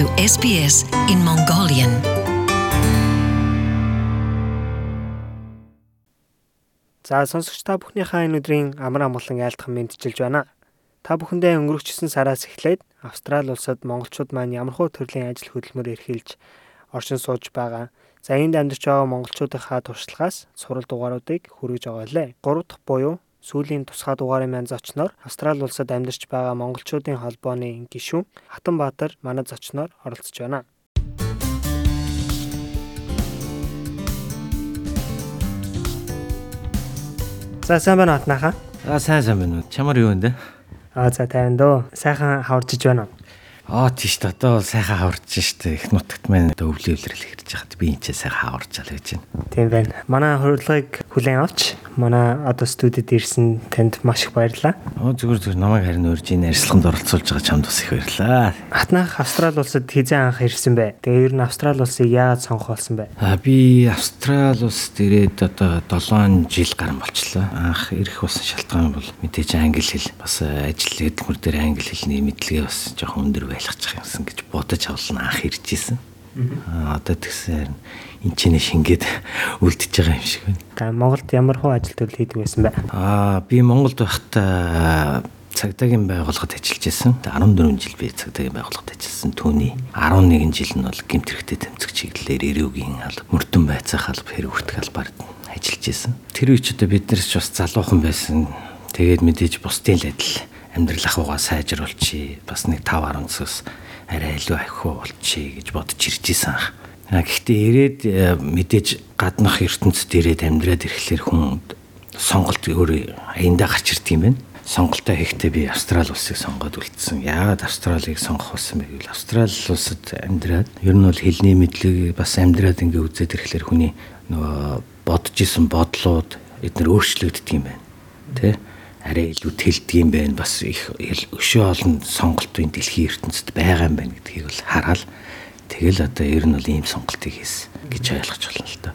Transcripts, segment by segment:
to SBS in Mongolian. За сонсогч та бүхнийхээ энэ өдрийн амар амгалан айлтган мэдчилж байна. Та бүхэндээ өнгөрөгчсөн сараас эхлээд Австрали улсад монголчууд маань ямархуу төрлийн ажил хөдөлмөр эрхэлж оршин сууж байгаа. За энд амьдарч байгаа монголчуудынхаа туршлагаас сурал дугааруудыг хүргэж байгаа лээ. 3 дахь буюу сүүлийн тусгай дугаарын маань зочноор Австрали улсад амьдарч байгаа монголчуудын холбооны гишүүн Хатан Баатар манай зочноор оролцож байна. За сайн байна атнахаа. Аа сайн сайн байна уу. Чамар юу вэ? Аа за тайван дөө. Сайхан хаварчиж байна уу? Аа тийш та одоо сайхан хаварч штэ. Их нутагт маань одоо өвлөө өвлөрөл хэрж яхад би энэ ч сайхан хаварчаал гэж байна. Тийм байна. Манай хурлыг хүлээн авч манай одоо студид ирсэн танд маш их баярлалаа. Оо зүгээр зүгээр намайг харин урьж энэ ярилцлаганд оролцуулж байгаа чамд бас их баярлалаа. Атнах Австрали улсад хизээ анх ирсэн бэ? Тэгээ ер нь Австрали улсыг яагаад сонгох болсон бэ? Аа би Австрали улсад ирээд одоо 7 жил гарсан болчлоо. Анх ирэх болсон шалтгаан бол мэдээж англи хэл бас ажил хөдөлмөр дээр англи хэлний мэдлэгээ бас жоохон өндөр байлгах юмсан гэж бодож авлаа анх ирж исэн. Аа одоо тэгсэн энэ ч нэ шингээд үлдчихэж байгаа юм шиг байна. Та Монголд ямар хөө ажил төрөл хийдэг байсан бэ? Аа би Монголд байхдаа цагдаагийн байгууллагад ажиллаж байсан. 14 жил би цагдаагийн байгууллагад ажилласан. Түүний 11 жил нь бол гэмт хэрэгтэй тэмцэх чиглэлээр эрүүгийн алба, мөрдөн байцаах алба, хэрэгүртэх албаар ажиллаж байсан. Тэр үеч одоо бид нар ч бас залуухан байсан. Тэгээд мэдээж бусдын л адил амьдрал ахуйгаа сайжруулчих. Бас нэг 5 10 цус арай илүү ахиу болчихъя гэж бодож ирж исэн ах. Гэхдээ ирээд э, мэдээж гаднах ертөнцид ирээд амьдраад ирэхлээр хүн сонголт өөрөө аяндаа гарч ирд юм байна. Сонголтоо хийхдээ би Австрали улсыг сонгоод үлдсэн. Яагаад Австралийг сонгох болсон бэ гэвэл Австрали улсад амьдраад ер нь бол хэлний мэдлэг бас амьдраад ингээ үзээд ирэхлээр хүний нөгөө бодож исэн бодлууд эдгээр өөрчлөгддөг юм байна. Тэ? Арай илүү тэлдэг юм байна. Бас их өшөө олон сонголтын дэлхийн ертөнцид байгаа юм байна гэдгийг бол хараад Тэгэл одоо ер нь бол ийм сонголтыг хийсэн гэж ойлгож байна л да.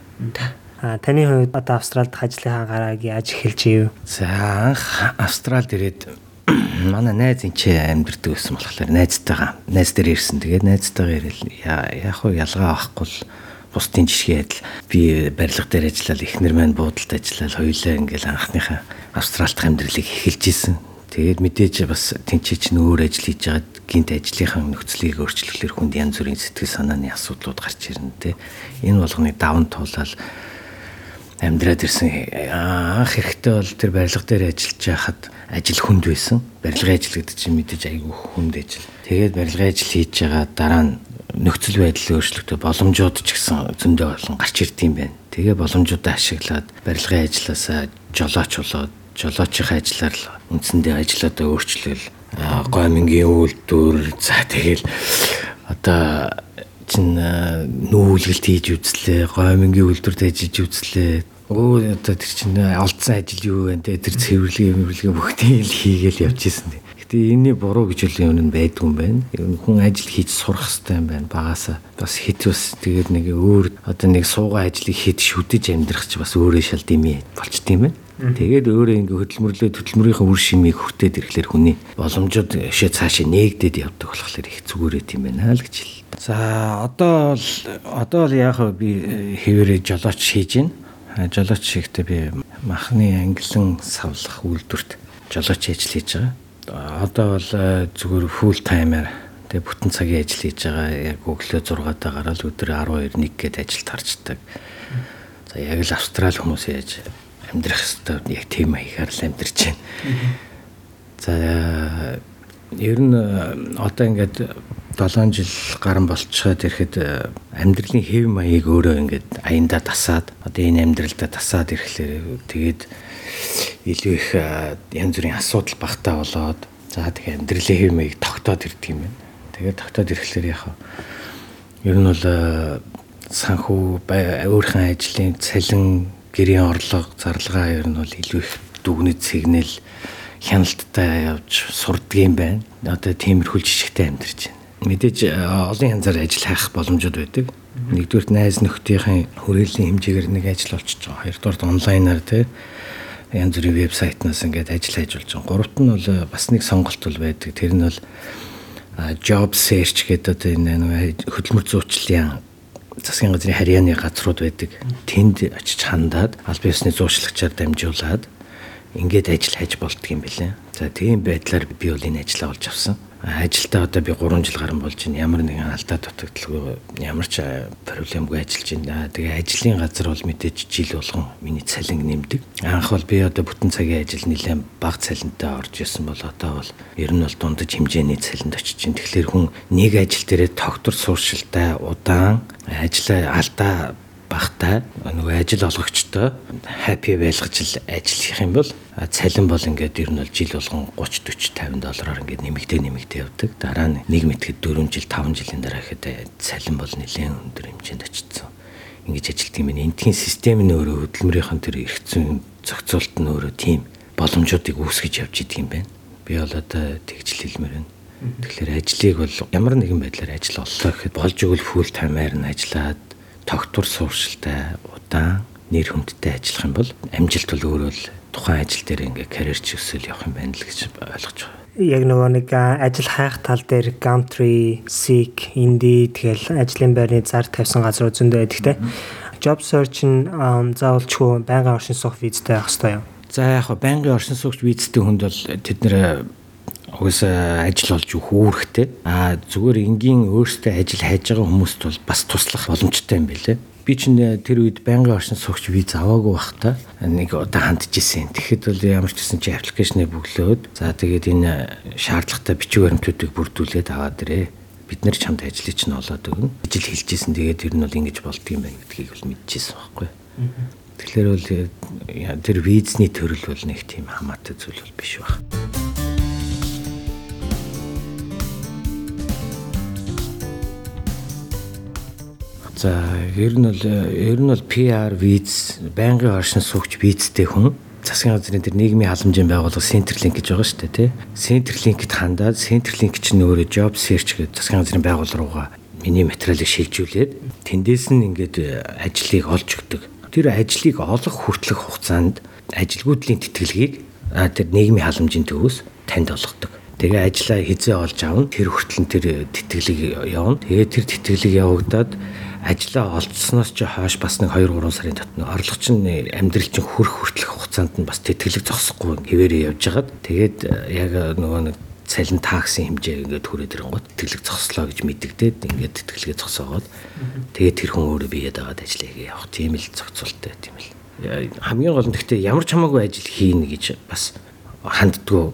А таны хувьд одоо Австралид ажлынхаа гараагийн аж эхэлж юу? За анх Австралид ирээд манай найз энэ ч амьдэрдэг байсан болохоор найзтайгаа найз дээр ирсэн. Тэгээд найзтайгаа ирэл яг хуу ялгаа авахгүй л бусдын жишгээ адил би барилга дээр ажиллаад эхнэр маань буудалд ажиллаад хоёулаа ингээл анхныхаа Австралид амьдралыг эхэлж исэн. Тэгээд мэдээж бас тэнцээч нөөр ажил хийж байгаад гинт ажлынхаа нөхцөлийг өөрчлөхлөөр хүнд янз бүрийн сэтгэл санааны асуудлууд гарч ирнэ те. Энэ болгоныг даван туулаад амьдраад ирсэн анх эрэхтэй бол тэр барилга дээр ажиллаж байхад ажил хүнд байсан. Барилгын ажил гэдэг чинь мэдээж айгүй хүнд ажил. Тэгээд барилгын ажил хийж байгаа дараа нь нөхцөл байдал өөрчлөгдөв. Боломжууд ч гэсэн зөндөө болон гарч ирд юм байна. Тэгээ боломжуудаа ашиглаад барилгын ажилласаа жолооч болоод жолоочийн ажиллаар л үндсэндээ ажлаадаа өөрчлөл гомингийн үйлдвэр за тэгэл одоо чин нүүлгэлт хийж үзлээ гомингийн үйлдвэрт ажиллаж үзлээ өө одоо тэр чин олдсон ажил юу вэ те тэр цэвэрлэгийн мөрлөгийн бүгдийг л хийгээл явж исэн. Гэтэ энэний буруу гэж үл юм байдгүй юм байна. Хүн ажил хийж сурах хэрэгтэй юм байна. Багасаа бас хит бас тэгээд нэг өөр одоо нэг суугаа ажлыг хэд шүдэж амьдрах ч бас өөрөө шал димий болчт юм байна. Тэгээд өөрөө ингээ хөдөлмөрлөө хөдөлмөрийнхөө үр шимийг хүртээд ирэхлээр хүний боломжууд өшөө цаашаа нээгдээд явдаг болохоор их зүгээрээ тийм байна л гэж хэл. За одоо л одоо л яг би хэвээрээ жолооч хийж байна. Жолооч хийхдээ би махны ангилан савлах үйлдвэрт жолооч ажил хийж байгаа. Одоо бол зүгээр фул таймер тэгээ бүтэн цагийн ажил хийж байгаа. Яг өглөө 6-аа гараад өдөр 12 1 гээд ажилд харцдаг. За яг л австрал хүмүүс яаж амьдрах хэвээр яг тийм маягаар л амьдарч байна. За ер нь одоо ингээд 7 жил гарan болцоод ирэхэд амьдралын хэв маяг өөрөө ингээд аяндаа тасаад одоо энэ амьдралдаа тасаад ирэхлээр тэгээд илүү их янз бүрийн асуудал багтаа болоод за тэгээ амьдралын хэв маяг тогтоод ирдэг юм байна. Тэгээд тогтоод ирэхлээр яг ер нь бол санхүү өөрийнхөө ажлын цалин гэрийн орлого зарлагаа ер нь бол илүү их дүгнэж сигнэл хяналттай явж сурдгийм байна. Одоо тиймэрхүү жишгтэй амьдарч байна. Мэдээж олон янзаар ажил хайх боломжууд байдаг. Нэгдүгээр найз нөхдийн хүрээллийн хэмжээгээр нэг ажил болчихж байгаа. Хоёрдугаар онлайнаар тий янз бүрийн вебсайтнаас ингээд ажил хайж болж байгаа. Гуравт нь бол бас нэг сонголт бол байдаг. Тэр нь бол job search гэдэг одоо энэ хөдөлмөр зуучлалын засгийн газрын харьяаны газрууд байдаг. Тэнд очиж хандаад аль биесны зуучлагчаар дамжуулаад ингээд ажил хайж болдго юм бэлээ. За тийм байдлаар би бол энэ ажлаа олж авсан ажилдаа одоо би 3 жил гарсан болж байна. Ямар нэгэн алдаа дутагдaltaгүй ямар ч проблемгүй ажиллаж байна. Тэгээ ажлын газар бол мэдээж жил болгон миний цалин нэмдэг. Анх бол би одоо бүтэн цагийн ажил нэлээд бага цалинтай орж исэн бол одоо бол ер нь бол дундаж хэмжээний цалинд очиж байна. Тэгэхээр хүн нэг ажил дээрээ тогтвор сууршилтай удаан ажлаа алдаа багтай нөгөө ажил олгогчтой happy байлгаж л ажиллах юм бол цалин бол ингээд ер нь бол жил болгон 30 40 50 доллараар ингээд нэмэгдээ нэмэгдээ явдаг. Дараа нь нэг мэтгэд 4 жил 5 жилийн дараа ихэд цалин бол нэлээд өндөр хэмжээнд очсон. Ингээд ажилтдаг юм. Энтхийн систем нь өөрөө хөдөлмөрийнхэн тэр эргэцэн зохицуулт нь өөрөө тийм боломжуудыг үүсгэж явж идэг юм байна. Би бол одоо тэгжл хэлмээр байна. Тэгэхээр ажлыг бол ямар нэгэн байдлаар ажил оллоо гэхэд болж өгөл фул таймаар нь ажиллаад тогтвор сууршилтай удаан нэр хүндтэй ажиллах юм бол амжилт бол өөрөө л тухайн ажил дээр ингээ карьер чигсэл явах юм байна л гэж ойлгож байгаа. Яг нөгөө нэг ажил хайх тал дээр Gumtree, Seek, Indeed тэгэл ажлын байрны зар тавьсан газрууд зөндөө байдаг те. Job search нь заавалчгүй байнгын оршин суух визтэй байх хэрэгтэй юм. За яг байнгын оршин суугч визтэй хүнд бол тэд нэр угсаа ажил олж өгөх үүрэгтэй. Аа зүгээр энгийн өөртөө ажил хайж байгаа хүмүүст бол бас туслах боломжтой юм билэ. Би чинь тэр үед байнгын оршин суугч виз аваагүй байхдаа нэг удаа хандчихсэн. Тэгэхэд бол ямар ч гэсэн чи аппликейшнээ бүглөөд за тэгээд энэ шаардлагатай бичиг баримтуудыг бүрдүүлээд аваад ирээ. Бид нэр чамд ажлыг чинь олоод өгнө. Ажил хэлжсэн тэгээд тэр нь бол ингэж болдгийм байх гэдгийг бол мэдчихсэн байхгүй. Тэгэхээр бол тэр визний төрөл бол нэг тийм хамаатай зүйл бол биш байна. За ер нь бол ер нь бол PR виз байнгын оршин суугч визтэй хүн засгийн газрын тэр нийгмийн халамжийн байгууллага Centerlink гэж байгаа шүү дээ тий. Centerlink-д хандаад Centerlink чинь өөрөө job search гэдэг засгийн газрын байгууллага руугаа миний материалыг шилжүүлээд тэндээс нь ингээд ажлыг олж өгдөг. Тэр ажлыг олох хүртэлх хугацаанд ажилгүйдлийн тэтгэлгийг тэр нийгмийн халамжийн төвөөс танд олгодог. Тэгээ ажлаа хизээ олж авна. Тэр хүртэл тэр тэтгэлийг явна. Тэгээ тэр тэтгэлийг явагдаад ажлаа олцсноос ч хойш бас нэг 2 3 сарын дотно. Орлогч нь амьдрал чинь хөрөх хүртэлх хугацаанд нь бас тэтгэлэг зогсохгүй хэвээрээ явж хагаад тэгээд э, яг нөгөө нэг цалин таксын хэмжээ ингээд түрээд ирэнгүүт тэтгэлэг зогслоо гэж мэддэгдээд ингээд тэтгэлгээ зогсоогоод тэгээд тэр хүн өөрөө биеэд дагаад ажиллая явах. Тийм л зохицуулттай тийм л. Хамгийн гол нь гэхдээ ямар ч хамаагүй ажил хийнэ гэж бас ханддгүй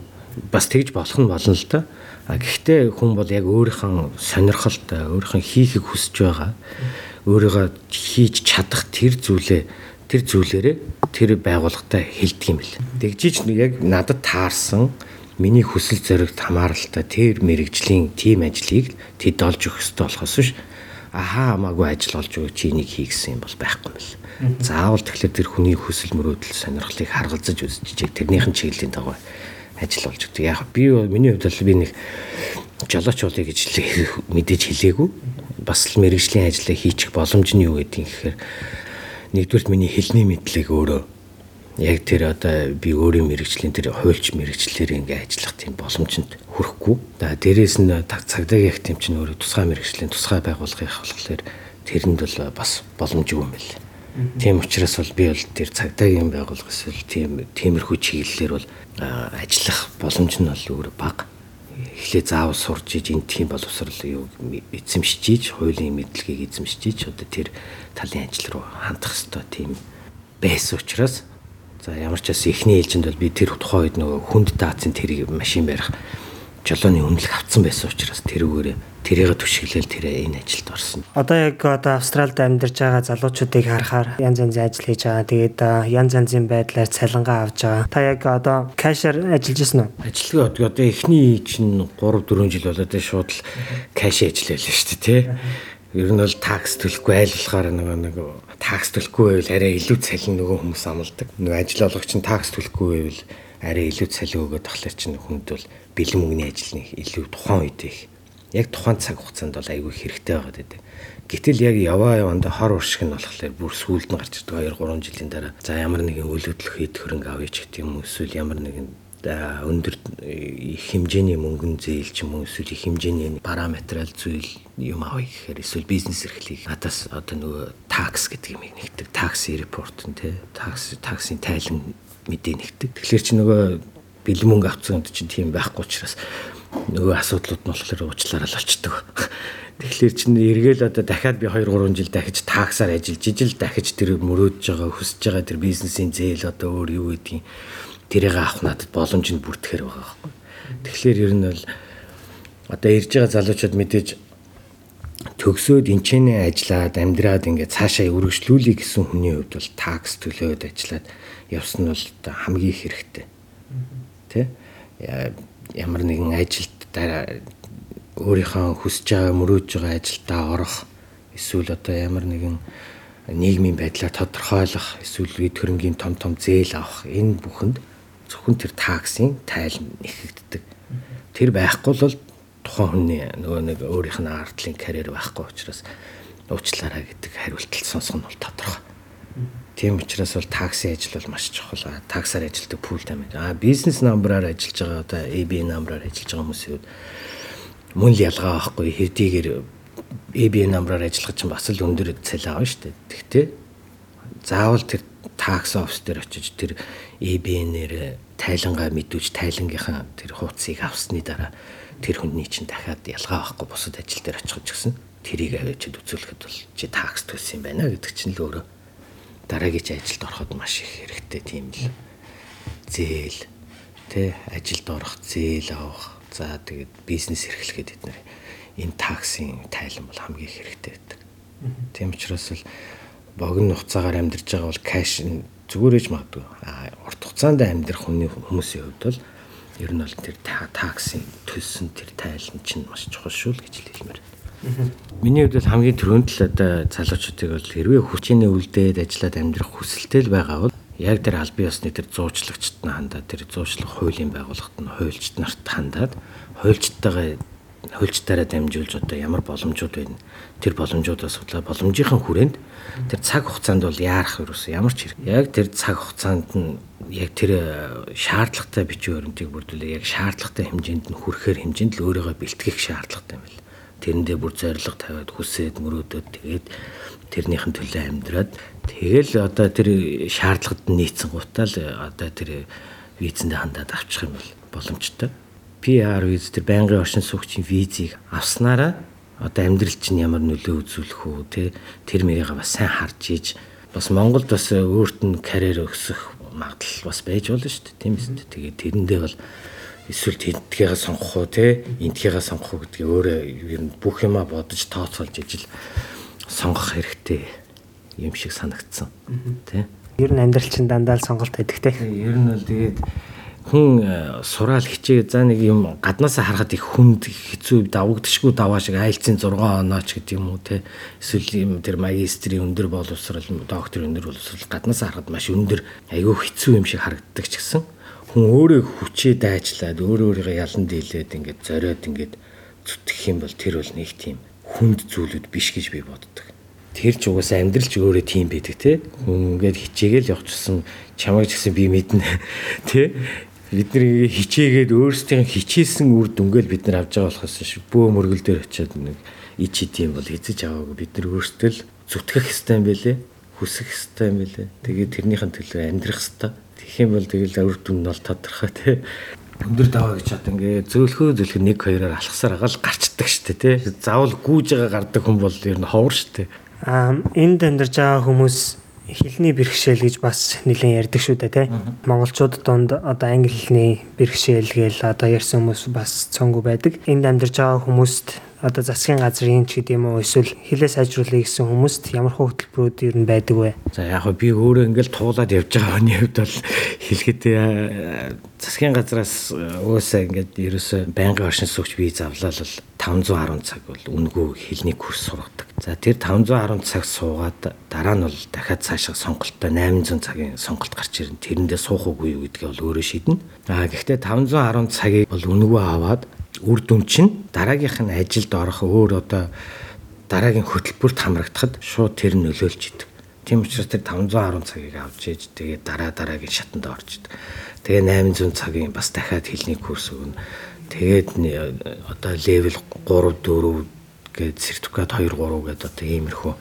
бас тэгж болох нь болно л да. А гэхдээ хүн бол яг өөрийнхөө сонирхолтой, өөрийнхөө хийхийг хүсэж байгаа, өөрийгөө хийж чадах тэр зүйлээ тэр зүйлээрээ тэр байгууллагатай хэлдэг юм бэл. Тэгжиж яг надад таарсан миний хүсэл зоригт хамааралтай тэр мэрэгжлийн тим ажлыг тэд олж өгөх ёстой болохоос биш ахаа хамаагүй ажил олж өгч энийг хийгсэн юм бол байхгүй юм бэл. Заавал тэгэхээр тэр хүний хүсэл мөрөөдөл сонирхлыг харгалзаж үзчихэж тэрнийхэн чиглэлийн дагуу ажил болж өгдөг. Яг би миний хувьд бол би нэг жолооч болъё гэж мэдээж хэлээгүй. Бас л мэрэгжлийн ажлаа хийчих боломж нь юу юм гэхээр нэгдүгürt миний хэлний мэдлэг өөрөө яг тэр одоо би өөрийн мэрэгжлийн тэр хуульч мэрэгчлэр ингээ ажиллах тийм боломжинд хүрэхгүй. За дээрээс нь цагдаагийн их тийм чинь өөрөө тусгай мэрэгжлийн тусгай байгууллагын болохоор тэрэнд бол бас боломжгүй юм байна. Тийм учраас бол би бол тэр цагдаагийн байгууллага эсвэл тийм тиймэрхүү чиглэлээр бол ажиллах боломж нь бол өөр бага. Эхлээ заавал сурж иж энэ тийм боловсрол юу эзэмшиж иж хуулийн мэдлэгийг эзэмшиж иж одоо тэр талын ажил руу хандах хэвээр тийм байсан учраас за ямар ч бас эхний ээлжинд бол би тэр тухайн үед нөгөө хүнд даацын тэрийг машин барих жолооны үнэлэх авцсан байсан учраас тэрүүгээр тэрийг түшиглэл тэрэ энэ ажилд орсон. Одоо яг одоо Австралид амьдарч байгаа залуучуудыг харахаар янз янзын ажил хийж байгаа. Тэгээд янз янзын байдлаар цалингаа авж байгаа. Та яг одоо кашер ажиллаж ирсэн үү? Ажилтгаа одоо эхний чинь 3 4 жил болоод шууд л каш ажиллаулаа шүү дээ, тий. Ер нь бол такс төлөхгүй айл болохоор нөгөө нэг такс төлөхгүй байвал арай илүү цалин нөгөө хүмүүс амладаг. Нөгөө ажил олгогч нь такс төлөхгүй байвал арай илүү цалин өгөөд тахлаар чинь хүнд бол бэлэн мөнгөний ажил нэг илүү тухайн үед их яг тухайн цаг хугацаанд бол айгүй хэрэгтэй байгаад байдаг. Гэтэл яг яваа яванда хор уршиг нь болохоор бүр сүүлд нь гарч ирдэг 2 3 жилийн дараа. За ямар нэгэн үйл хөдлөх хэд хөрөнгө авъя ч гэдэг юм эсвэл ямар нэгэн өндөр их хэмжээний мөнгөн зээл ч юм уу эсвэл их хэмжээний параметрал зүйл юм авъя гэхээр эсвэл бизнес эрхлийг надаас одоо нөгөө такс гэдэг юм нэгдэг такс репорт нь тий такс таксын тайлан мэдээ нэгдэг тэгэхээр чи нөгөө бэлэн мөнгө авцсан чинь тийм байхгүй учраас нөгөө асуудлууд нь болохоор уучлаарай л болчдөг. Тэгэхээр чинь эргээл одоо дахиад би 2 3 жил дахиж таксаар ажиллаж ижил дахиж тэр мөрөөдж байгаа хүсэж байгаа тэр бизнесийн зээл одоо өөр юу гэдгийг тэрийг авах надад боломж нь бүрдэхэр байгаа байхгүй. Тэгэхээр ер нь бол одоо ирж байгаа залуучууд мэдээж төгсөөд энчэнэ ажиллаад амьдраад ингээд цаашаа өргөжлүүлэх гэсэн хүний хувьд бол такс төлөөд ажиллаад явсан нь бол хамгийн хэрэгтэй. Тэ? Ямар нэгэн ажилд өөрийнхөө хүсэж байгаа мөрөөж байгаа ажилдаа орох эсвэл одоо ямар нэгэн нийгмийн байдлаар тодорхойлох эсвэл үе төрөнгийн том том зээл авах энэ бүхэнд зөвхөн тэр таксын тайл нэхэгддэг. Тэр байхгүй бол тухайн хүний нөгөө нэг өөрийнх нь ардлын карьер байхгүй учраас уучлаарай гэдэг хариултал сонсох нь бол тодорхой. Тийм учраас бол такси ажил бол маш чухал. Таксаар ажилладаг пул тамиг. А бизнес намбраар ажиллаж байгаа одоо AB намбраар ажиллаж байгаа хүмүүсийн хувьд мөн л ялгаа байхгүй хэдийгээр AB намбраар ажиллах чинь бас л өндөр цалин авна шүү дээ. Тэгтээ заавал тэр такс офс дээр очиж тэр EBN-ээр тайлангаа мэдүүж тайлангийнхаа тэр хуудсыг авсны дараа тэр хүний чинь дахиад ялгаа авахгүй бусад ажил дээр очих гэсэн. Тэрийг авчид үзүүлэхэд бол чи такс төлсөн юм байна гэдэг чинь л өөрөө дараагийн ажилд ороход маш их хэрэгтэй тийм л зээл тэ ажилд орох зээл авах. За тэгээд бизнес эрхлэхэд бид нар энэ таксын тайлан бол хамгийн хэрэгтэй байдаг. Тийм учраас л богино хугацаагаар амьдарч байгаа бол кэш зүгээр ээж магадгүй. А урт хугацаанд амьдрах хүний хүмүүсийн хувьд бол ер нь бол тэр таксын төлсөн тэр тайлан чинь маш чухал шүү л гэж хэлмээр. Миний хувьд бол хамгийн түрүүнд л одоо залуучуудыг бол хэрвээ хүчиний үлдээд ажиллаад амьдрах хүсэлтэй л байгаа бол яг тэр аль бие усны тэр зуучлагчд нь хандаад тэр зуучлах хуулийн байгууллагт нь хуульчд нарт хандаад хуульчдтайгаа хуульчдаараа дамжуулж одоо ямар боломжууд байна. Тэр боломжуудаа судлаа боломжийнхан хүрээнд тэр цаг хугацаанд бол яарах юусэн ямар ч хэрэг. Яг тэр цаг хугацаанд нь яг тэр э, шаардлагатай бичиг баримтыг бүрдүүлээ. Яг шаардлагатай хэмжээнд нь хүрэхээр хэмжээнд л өөрийгөө бэлтгэх шаардлагатай юм байна. Тэрэндээ бүр зориг тавиад хүсээд мөрөөдөөд тэгээд тэрнийхэн төлөө амьдраад тэгэл одоо тэр шаардлагад нийцсэн гутаа л одоо тэр визэндээ хандаад авчих юм бол боломжтой. PR виз тэр байнгын оршин суугчийн визийг авснараа одоо амьдрал чинь ямар нөлөө үзүүлэх үү те? Тэр мэрийг бас сайн харж ийж бас Монголд бас өөрт нь карьер өсөх магадлал бас байж болно шүү дээ тийм ээ тэгээд тэрэндээ бол эсвэл тентгийгээ сонгох уу те? Энтгийгээ сонгох уу гэдгийг өөрөө ер нь бүх юма бодож тооцоолж ижил сонгох хэрэгтэй юм шиг санагдсан тий Ер нь амьдрал чинь дандаа л сонголт те. Ер нь бол тэгээд хүн э, сураал хичээ за нэг юм гаднаасаа харахад их хүнд хэцүү давагдшгүй даваа шиг айлцын 6 онооч гэдэг юм уу те. Эсвэл юм тэр магистрийн өндөр боловсрал докторийн өндөр боловсрал гаднаасаа харахад маш өндөр айгүй хэцүү юм шиг харагддаг ч гэсэн хүн өөрөө хүчээ дайчлаад өөрөө өөрийгөө ялан дийлээд ингээд зориод ингээд зүтгэх юм бол тэр бол нэг тийм хүнд зүйлүүд биш гэж би боддог. Тэр ч угаасаа амьдрал ч өөрөө тийм байдаг те. Хүн ингээд хичээгээл явчихсан чамайг ч гэсэн би мэднэ те бидний хичээгээд өөрсдийн хичээсэн үр дүнгээл бид нар авч байгаа болохоос ш бөө мөргөл дээр очиод нэг ич идэм бол эзэж аваагүй. Бид нар өөрсдөө л зүтгэх хэвээр юм бэлээ хүсэх хэвээр юм бэлээ тэгээд тэрнийхэн төлөө амьдрах хэвээр тэгэх юм бол тэгэл үр дүн нь бол тодорхой тий. Өндөр даваа гэж чад ингээ зөөлхөө зөөлхөө нэг хоёроор алхасаар агаал гарчдаг штэ тий. Заавал гүүж байгаа гардаг хүн бол ер нь ховор штэ. А энд амьдарч байгаа хүмүүс хэлний бэрхшээл гэж бас нэлээд ярьдаг шүү дээ тий. Монголчууд донд одоо англи хэлний бэрхшээл гээл одоо ярьсан хүмүүс бас цонгүй байдаг. Энд амьдарч байгаа хүмүүст одоо засгийн газрын ч гэдэг юм уу эсвэл хилээ сайжруулах гэсэн хүмүүст ямар хөтөлбөрүүд ер нь байдаг вэ? За яг хөө би өөрөө ингээл туулаад явж байгаа хүний хувьд бол хэлэхэд засгийн газраас уусаа ингээд ерөөсөө байнгын оршин суугч виз авлаа л 510 цаг бол үнгүй хэлний курс сургадаг. За тэр 510 цаг суугаад дараа нь бол дахиад цаашаа сонголттой 800 цагийн сонголт гарч ирнэ. Тэрэндээ суух уугүй юу гэдгээ бол өөрөө шийднэ. Аа гэхдээ 510 цагийг бол үнгүй аваад үр дүн чинь дараагийнх нь ажилд орох өөр одоо дараагийн хөтөлбөрт хамрагдахад шууд тэр нь нөлөөлж идэг. Тийм учраас тэр 510 цагийг авч ээж тэгээд дараа дараагийн шатанд орж идэг. Тэгээ 800 цагийн бас дахиад хэлний курс өгнө. Тэгээд одоо левел 3 4 гээд сертификат 2 3 гээд одоо иймэрхүү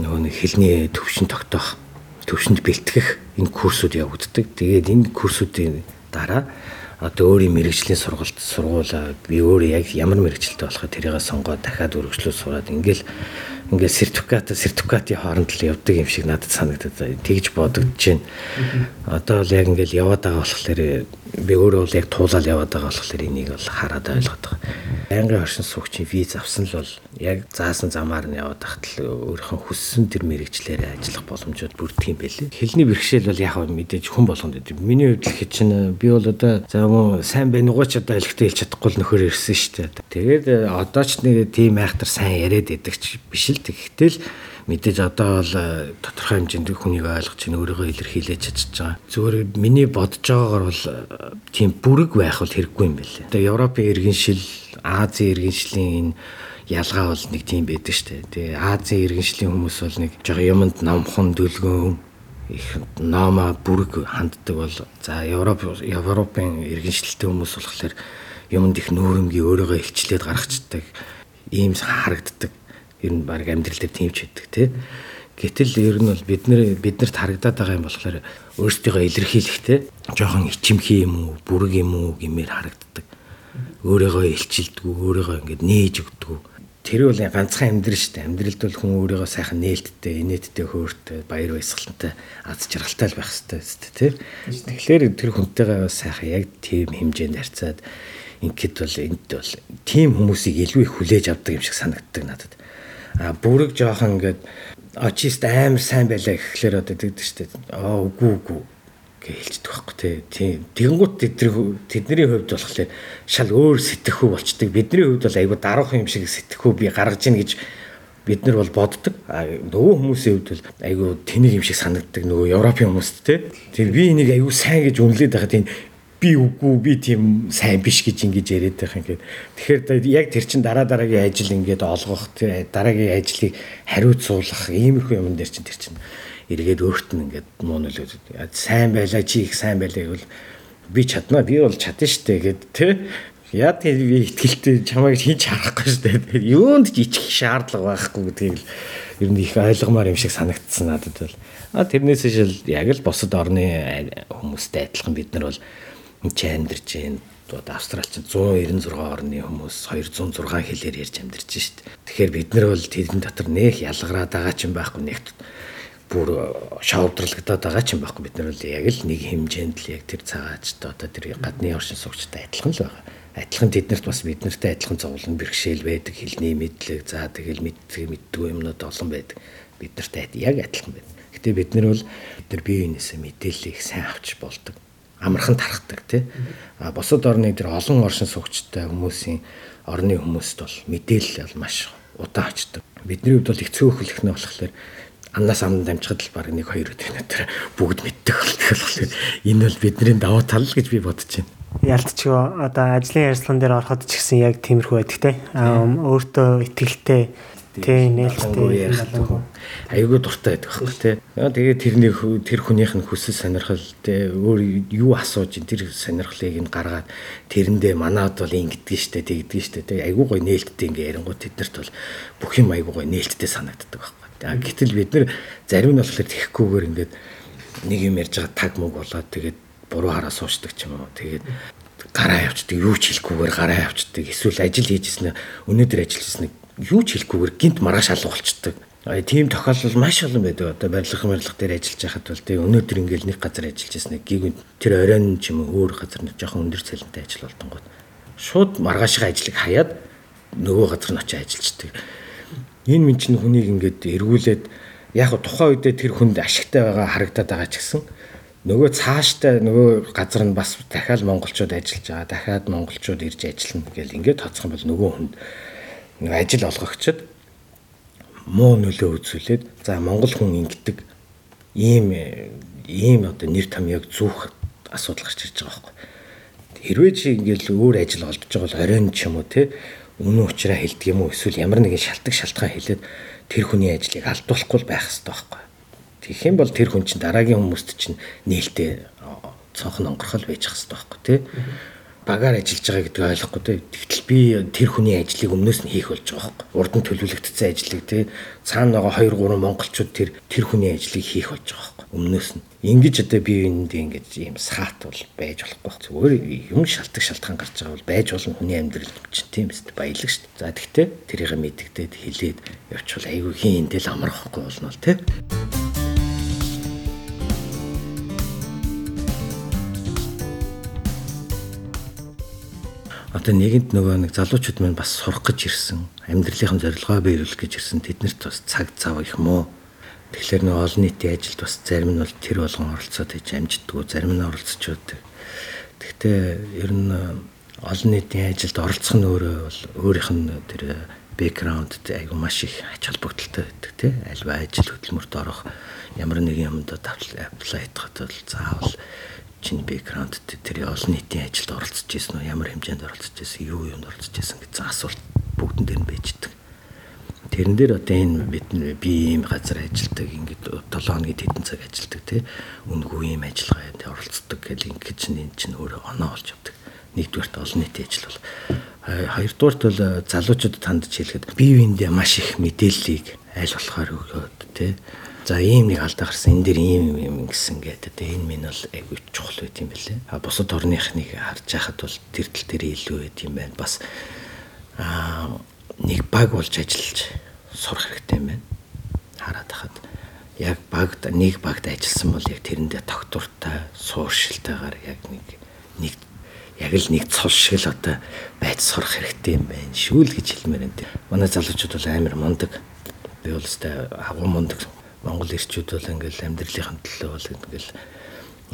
нөгөө нэг хэлний төвшин тогтоох төвшөнд бэлтгэх энэ курсууд явагддаг. Тэгээд энэ курсуудын дараа одоо өөрийн мэрэгжлийн сургалт сургуулаа би өөрөө яг ямар мэрэгчлэлтэй болохоо тэрийг сонгоод дахиад өргөжлөө сураад ингээл ингээд сертификат сертификатын хооронд л явдаг юм шиг надад санагдаад тэгж бодогдож байна. Одоо л яг ингээд яваад байгаа болохоор би өөрөө бол яг туулаад яваад байгаа болохоор энийг бол хараад ойлгоод байгаа. Байнгын оршин суугчийн виз авсан л бол яг заасан замаар нь яваад тахт л өөрийнхөө хүссэн тэр мэрэгчлэрээ ажиллах боломжууд бүрдэх юм байлээ. Хэлний бэрхшээл бол яг мэдээж хүн болгонд байдаг. Миний хувьд л чинь би бол одоо за мөн сайн байнугаа ч одоо элхтээ хэлж чадахгүй л нөхөр ирсэн шүү дээ. Тэгээд одоо ч нэг тийм айхтар сайн яриад байдаг ч биш л тэгэхдээ л мэдээж одоо бол э, тодорхой хэмжээнд хүнийг ойлгож чинь өөрийгөө илэрхийлж чадчих байгаа. Зүгээр миний бодож байгаагаар бол э, тийм бүрэг байх бол хэрэггүй юм байна. Одоо Европын иргэншил, Азийн иргэншлийн энэ ялгаа бол нэг тийм байдаг шүү дээ. Тэгээ Азийн иргэншлийн хүмүүс бол нэг жоо юмд номхон дөлгөөн их нома бүрэг ханддаг бол за Европ Европын иргэншилтэй хүмүүс болохоор юмд их нүүрэмгийн өөрийгөө илчлээд гаргацдаг ийм харагддаг ер нь баг амьдрал дээр тийм ч байдаг тий. Гэтэл ер нь бол бид нэр биднэрт харагдаад байгаа юм болохоор өөрсдийгөө илэрхийлэхтэй жоохон ичимхий юм уу, бүрэг юм уу гэмээр харагддаг. Өөрийгөө илчилдэг, өөрийгөө ингээд нээж өгдөг. Тэр бол ганцхан амьдрал шүү дээ. Амьдралд бол хүн өөрийгөө сайхан нээлттэй, инээдтэй, хөөртэй, баяр баясгалантай, аз жаргалтай байх хэрэгтэй тий. Тэгэхээр тэр хүнтэйгээ сайхан яг тийм хэмжээнд харьцаад ингээд бол энд бол тийм хүмүүсийг илүү их хүлээж авдаг юм шиг санагддаг надад бүрэг жоохон ингээд очист амар сайн байлаа гэхлээр одоо тэгдэг штэ аа үгүй үгүй гэж хэлждэг байхгүй тий. Тэгэнгუთ тэдний тэдний хувьд болохоор шал өөр сэтгэхүй болчдөг. Бидний хувьд бол айгүй даруухан юм шиг сэтгэхүй би гаргаж ийн гэж бид нар бол боддог. А нөгөө хүмүүсийн хувьд бол айгүй тэнийг юм шиг санагддаг нөгөө Европын хүмүүст тий. Тэр би энийг айгүй сайн гэж үнэлээд байхад энэ би үгүй би тийм сайн биш гэж ингэж яриад байх юм гээд. Тэгэхээр яг тэр чин дараа дараагийн ажил ингээд олгох дараагийн ажлыг хариуцуулах иймэрхүү юм дээр чин тэр чин эргээд өөрт нь ингээд муу нөлөө сайн байлаа чи их сайн байлаа гэвэл би чадна би бол чадна штэ гэд тэ яа тийм би ихтгэлтэй чамайг хийж харахгүй штэ. Юунд ч ичих шаардлага байхгүй гэдгийг л ер нь их ойлгомоор юм шиг санагдсан надад бол. А тэрнээс шил яг л босод орны хүмүүстэй адилхан бид нар бол чи амьдарч байна. Одоо Австрал чинь 196 орны хүмүүс 206 хэлээр ярьж амьдарч шít. Тэгэхээр бид нар бол тэдэн дотор нэх ялгараад байгаа ч юм байхгүй нэг бүр шавдралгадаад байгаа ч юм байхгүй бид нар бол яг л нэг хэмжээнд л яг тэр цагаачтай одоо тэр гадны оршин суугчтай адилхан л байгаа. Адилхан тэднэрт бас бид нартай адилхан зовлон бэрхшээл байдаг, хилний мэдлэг, за тэгэл мэддэг мэддгүй юмнууд олон байдаг. Бид нартай яг адилхан байна. Гэтэ бид нар бол нар бие биенээсээ мэдээллийг сайн авч болдог амархан тархдаг тий. А босод орны тэр олон оршин суугчтай хүмүүсийн орны хүмүүст бол мэдээлэл бол маш удаан очдог. Бидний хувьд бол их цөөхөлөх нь болохоор амнаас амд дамжихад л баг нэг хоёр өдрийн дотор бүгд мэддэг болохоор энэ бол бидний даваа тал гэж би бодож байна. Ялцчихоо одоо ажлын ярилцлаган дээр ороход ч гэсэн яг тиймэрхүү байдаг те. Аа өөртөө ихтгэлтэй Тийм нээлттэй ярих айгүй дуртай байдаг байхгүй тий. Тэгээд тэрний тэр хүнийх нь хүсэл сонирхол тий өөр юу асууж ин тэр сонирхлыг нь гаргаад тэрэндээ манад бол ингэдэж штэ тэгдэж штэ тий айгүй гой нээлттэй ингээ ярингууд тэднэрт бол бүх юм айгүй гой нээлттэй санагддаг байхгүй. Гэтэл бид нар зарим нь болохоор тэххгүйгээр ингээд нэг юм ярьж байгаа таг мөг болоод тэгээд буруу хараа суучдаг ч юм уу. Тэгээд гараа явцдаг, юу ч хэлэхгүйгээр гараа явцдаг. Эсвэл ажил хийжсэн өнөөдөр ажиллажсэн юу ч хэлэхгүйгээр гинт маргааш алга болчдөг. Тийм тохиолдол маш олон байдаг. Одоо барилга барилга дээр ажиллаж байхад бол тий өнөөдөр ингээл нэг газар ажиллаж яснаа гиг тэр оройн ч юм уу өөр газар нэг жоохон өндөр цалинтай ажил болтонгууд шууд маргаашийн ажлыг хаяад нөгөө газар нь очиж ажиллаждаг. Энэ мэн чинь хүнийг ингээд эргүүлээд яг тухайн үедээ тэр хүнд ашигтай байгаа харагдаад байгаа ч гэсэн нөгөө цааштай нөгөө газар нь бас дахиад монголчууд ажиллаж байгаа. Дахиад монголчууд ирж ажиллана гэл ингээд юм бол нөгөө хүнд ажил олгогчд муу нөлөө үзүүлээд за монгол хүн ингэдэг ийм ийм одоо нэр томьёог зүүх асуудал гарч ирж байгаа байхгүй. Хэрвээ чи ингээл өөр ажил олдож байгаа бол оройн ч юм уу те үнэн учраа хэлдэг юм уу эсвэл ямар нэгэн шалтгаан шалтгаан хэлээд тэр хүний ажлыг алдуулахгүй байх хэрэгтэй байхгүй. Тэгэх юм бол тэр хүн чинь дараагийн хүмүүст чинь нээлттэй цонхон онгорхол байж хэрэгтэй байхгүй тий. Багаар ажиллаж байгаа гэдэг ойлгохгүй тий. Тэгтэл би тэр хүний ажлыг өмнөөс нь хийх болж байгаа байхгүй. Урд нь төлөвлөгдсөн ажлыг тий. Цаана байгаа 2 3 монголчууд тэр тэр хүний ажлыг хийх болж байгаа байхгүй. Өмнөөс нь. Ингиж одоо би энд ингэж ийм саат бол байж болохгүй. Зүгээр юм шалтгаан шалтгаан гарч байгаа бол байж болно хүний амьдрал чинь тийм үст баялаг шүү дээ. За тэгтээ тэрийг мэддэгдээд хилээд явчихвал айгүй хин эндэл амархгүй болно л тий. Одоо нэгэнд нөгөө нэг залуучууд маань бас сурах гэж ирсэн. Амьдралынхаа зорилгоо биелүүлэх гэж ирсэн. Тэднэрт бас цаг зав их муу тэгэхээр нөгөө олон нийтийн ажилд бас зарим нь бол тэр болгон оролцоод хийж амждгүү зарим нь оролцож байдаг гэхдээ ер нь олон нийтийн ажилд оролцох нь өөрөө бол өөрийнх нь тэр бэкграунд айгу маш их ач холбогдолтой байдаг тий альва ажил хөтөлмөрт орох ямар нэгэн юмд аплай хийхэд бол заавал чиний бэкграунд тэр олон нийтийн ажилд оролцож ирсэн үү ямар хэмжээнд оролцож ирсэн? Юу юунд оролцож ирсэн гэсэн асуулт бүгдэн дээр нь байждаг. Тэрэн дээр одоо энэ бид би ийм газар ажилладаг ингээд 7 хоногийн хэдэн цаг ажилладаг тий үнгүү ийм ажиллагаанд оролцдог гэл ингээд чинь энэ чинь өөрөө оноо болж явдаг. Нэгдүгээрт олон нийтийн ажил бол. Хоёрдугаарт бол залуучуудад хандж хэлэхэд бие биендээ маш их мэдээллийг аль болохоор өгөөд тий За ийм нэг алдаа гарсан энэ дэр ийм юм гэсэн гэдэг. Энэ минь бол айгүй чухал байт юм бэлээ. А бусад орныхныг харж байхад бол тэр тал дээр илүү байт юм байна. Бас аа нэг баг болж ажиллаж сурах хэрэгтэй юм байна. Хараад хахад яг багт нэг багт ажилласан бол яг тэрэндээ тогтвортой, сууршилтайгаар яг нэг нэг яг л нэг цол шиг л одоо байж сурах хэрэгтэй юм байна. Шүүл гэж хэлмээр энэ. Манай залуучууд бол амар мундаг. Би бол өстой агуу мундаг Монгол ирчүүд бол ингээл амьдралынхаа төлөө бол ингээл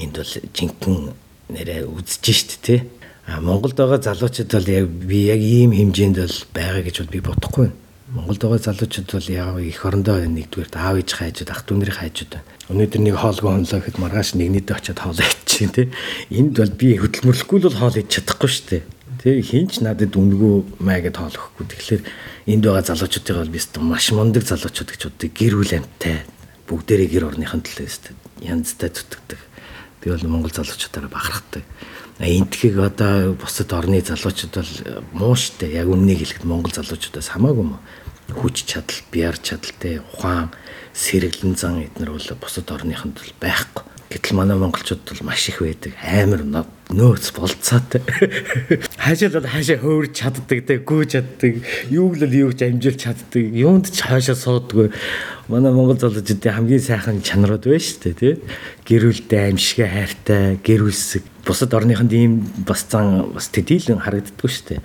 энд бол жинхэнэ нэрээ үзэж шít те. А Монголд байгаа залуучууд бол яг би яг ийм хэмжээнд бол байгаа гэж би бодохгүй байна. Монголд байгаа залуучууд бол яг их орондоо нэгдүгээр аав ээж хайжууд ах дүүнэрийн хайжууд байна. Өнөөдөр нэг хоолгүй хонлоо гэхэд маргааш нэгнийдээ очиод хоол идчихин тий. Энд бол би хөдөлмөрлөхгүй л хоол идэж чадахгүй дээ. Тий хинч надад үнгүү маа гэд хоол өгөхгүй. Тэгэхээр энд байгаа залуучуудыг бол би маш мундаг залуучууд гэж боддог. Гэр бүл амьтай бүгдээрээ гэр орныхын төлөө өстэй янзтай зүтгэдэг. Би бол Монгол залуучуудаараа бахархдаг. Энтхийг одоо бусад орны залуучууд бол муу штэ. Яг үннийг хэлэхэд Монгол залуучуудаас хамаагүй муу. Хүч чадал, биар чадалтай, ухаан, сэргэлэн зан эднэр бол бусад орныхын төл байхгүй. Гэтэл манай монголчууд бол маш их байдаг. Амар нөөц болцоотой. Хаашаа л хаашаа хөөрч чаддаг, тэ гүйж чаддаг. Юу л юу ч амжилт чаддаг. Юунд ч хаашаа сууддаг. Манай монгол залуучуудын хамгийн сайхан чанарууд байна шүү дээ, тий. Гэрүүлтэй, аимшигай хайртай, гэрүүлсэг. Бусад орныхонд ийм бас зан бас тэдийлэн харагддаггүй шүү дээ.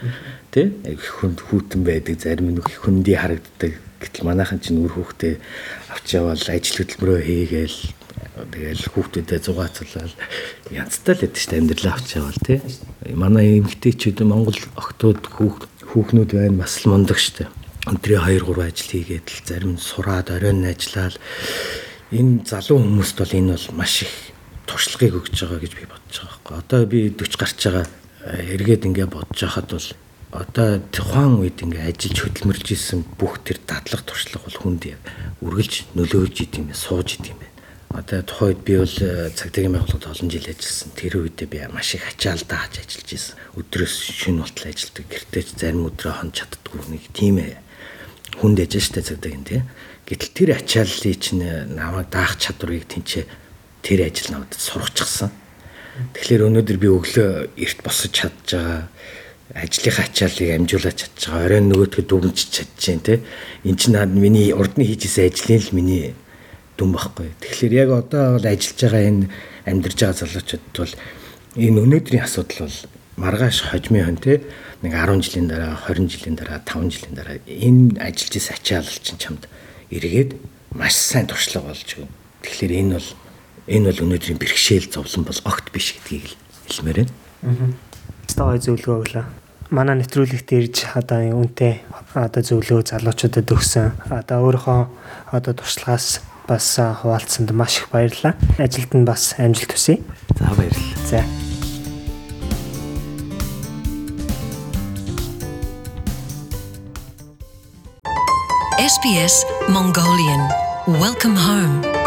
Тий. Хүнд хүүтэн байдаг, зарим нь хүндий харагддаг. Гэтэл манайхан чинь үр хүүхдээ авч явал ажил хөдөлмөрөө хийгээл Тэгэл хүүхдүүдэд зугаацлал янзтай л байдаг шүү дээ амьдралаа авч явал тий. Манай эмэгтэйчүүд Монгол охтууд хүүхнүүд байна бас л мундаг шүү дээ. Өндрийн 2 3 ажил хийгээд л зарим сураад оройн ажиллаад энэ залуу хүмүүст бол энэ бол маш их туршлагыг өгж байгаа гэж би бодож байгаа байхгүй. Одоо би 40 гарч байгаа эргээд ингээ бодож байхад бол одоо тухайн үед ингээ ажиллаж хөдөлмөрлж исэн бүх тэр дадлаг туршлага бол хүнд үргэлж нөлөөлж идэм сууж идэм юм Одоо тухайд би бол э, цагдаагийн байгууллагад олон жил ажилласан. Тэр үедээ би маш их ачаалдаа хаж ажиллаж исэн. Өдрөөс шөнө болтол ажилладаг. Гэртеж зарим өдрөө хон чаддгүй нэг тийм ээ хүнд ээж штэ цагдаагийн тий. Гэтэл тэр ачааллыг чинь э, намайг даах чадварыг тэнцээ тэр ажил надад сургачихсан. Тэгэхээр өнөөдөр би өглөө эрт босож чадж байгаа ажлынхаа ачааллыг амжуулаад чадж байгаа. Оройн нөгөөдгөө дүгнж чадчихээн тий. Энд чинь миний урд нь хийжсэн ажлын л миний дүн байхгүй. Тэгэхээр яг одоо бол ажиллаж байгаа энэ амьдарч байгаа залуучууд бол энэ өнөөдрийн асуудал бол маргааш хожмын хон те нэг 10 жилийн дараа 20 жилийн дараа 5 жилийн дараа энэ ажиллаж ис ачаалал чинь чамд эргээд маш сайн туршлага болж өгнө. Тэгэхээр энэ бол энэ бол өнөөдрийн бэрхшээл зовлон бол огт биш гэдгийг л хэлмээр байна. Стогой зөвлөгөө өглөө. Манай нэвтрүүлэгт ирж одоо үнтэй одоо зөвлөө залуучуудад өгсөн. Одоо өөрийнхөө одоо туршлагаас бас хуваалцсанд маш их баярлалаа. Ажилд нь бас амжилт хүсье. За баярлалаа. За. SBS Mongolian Welcome home.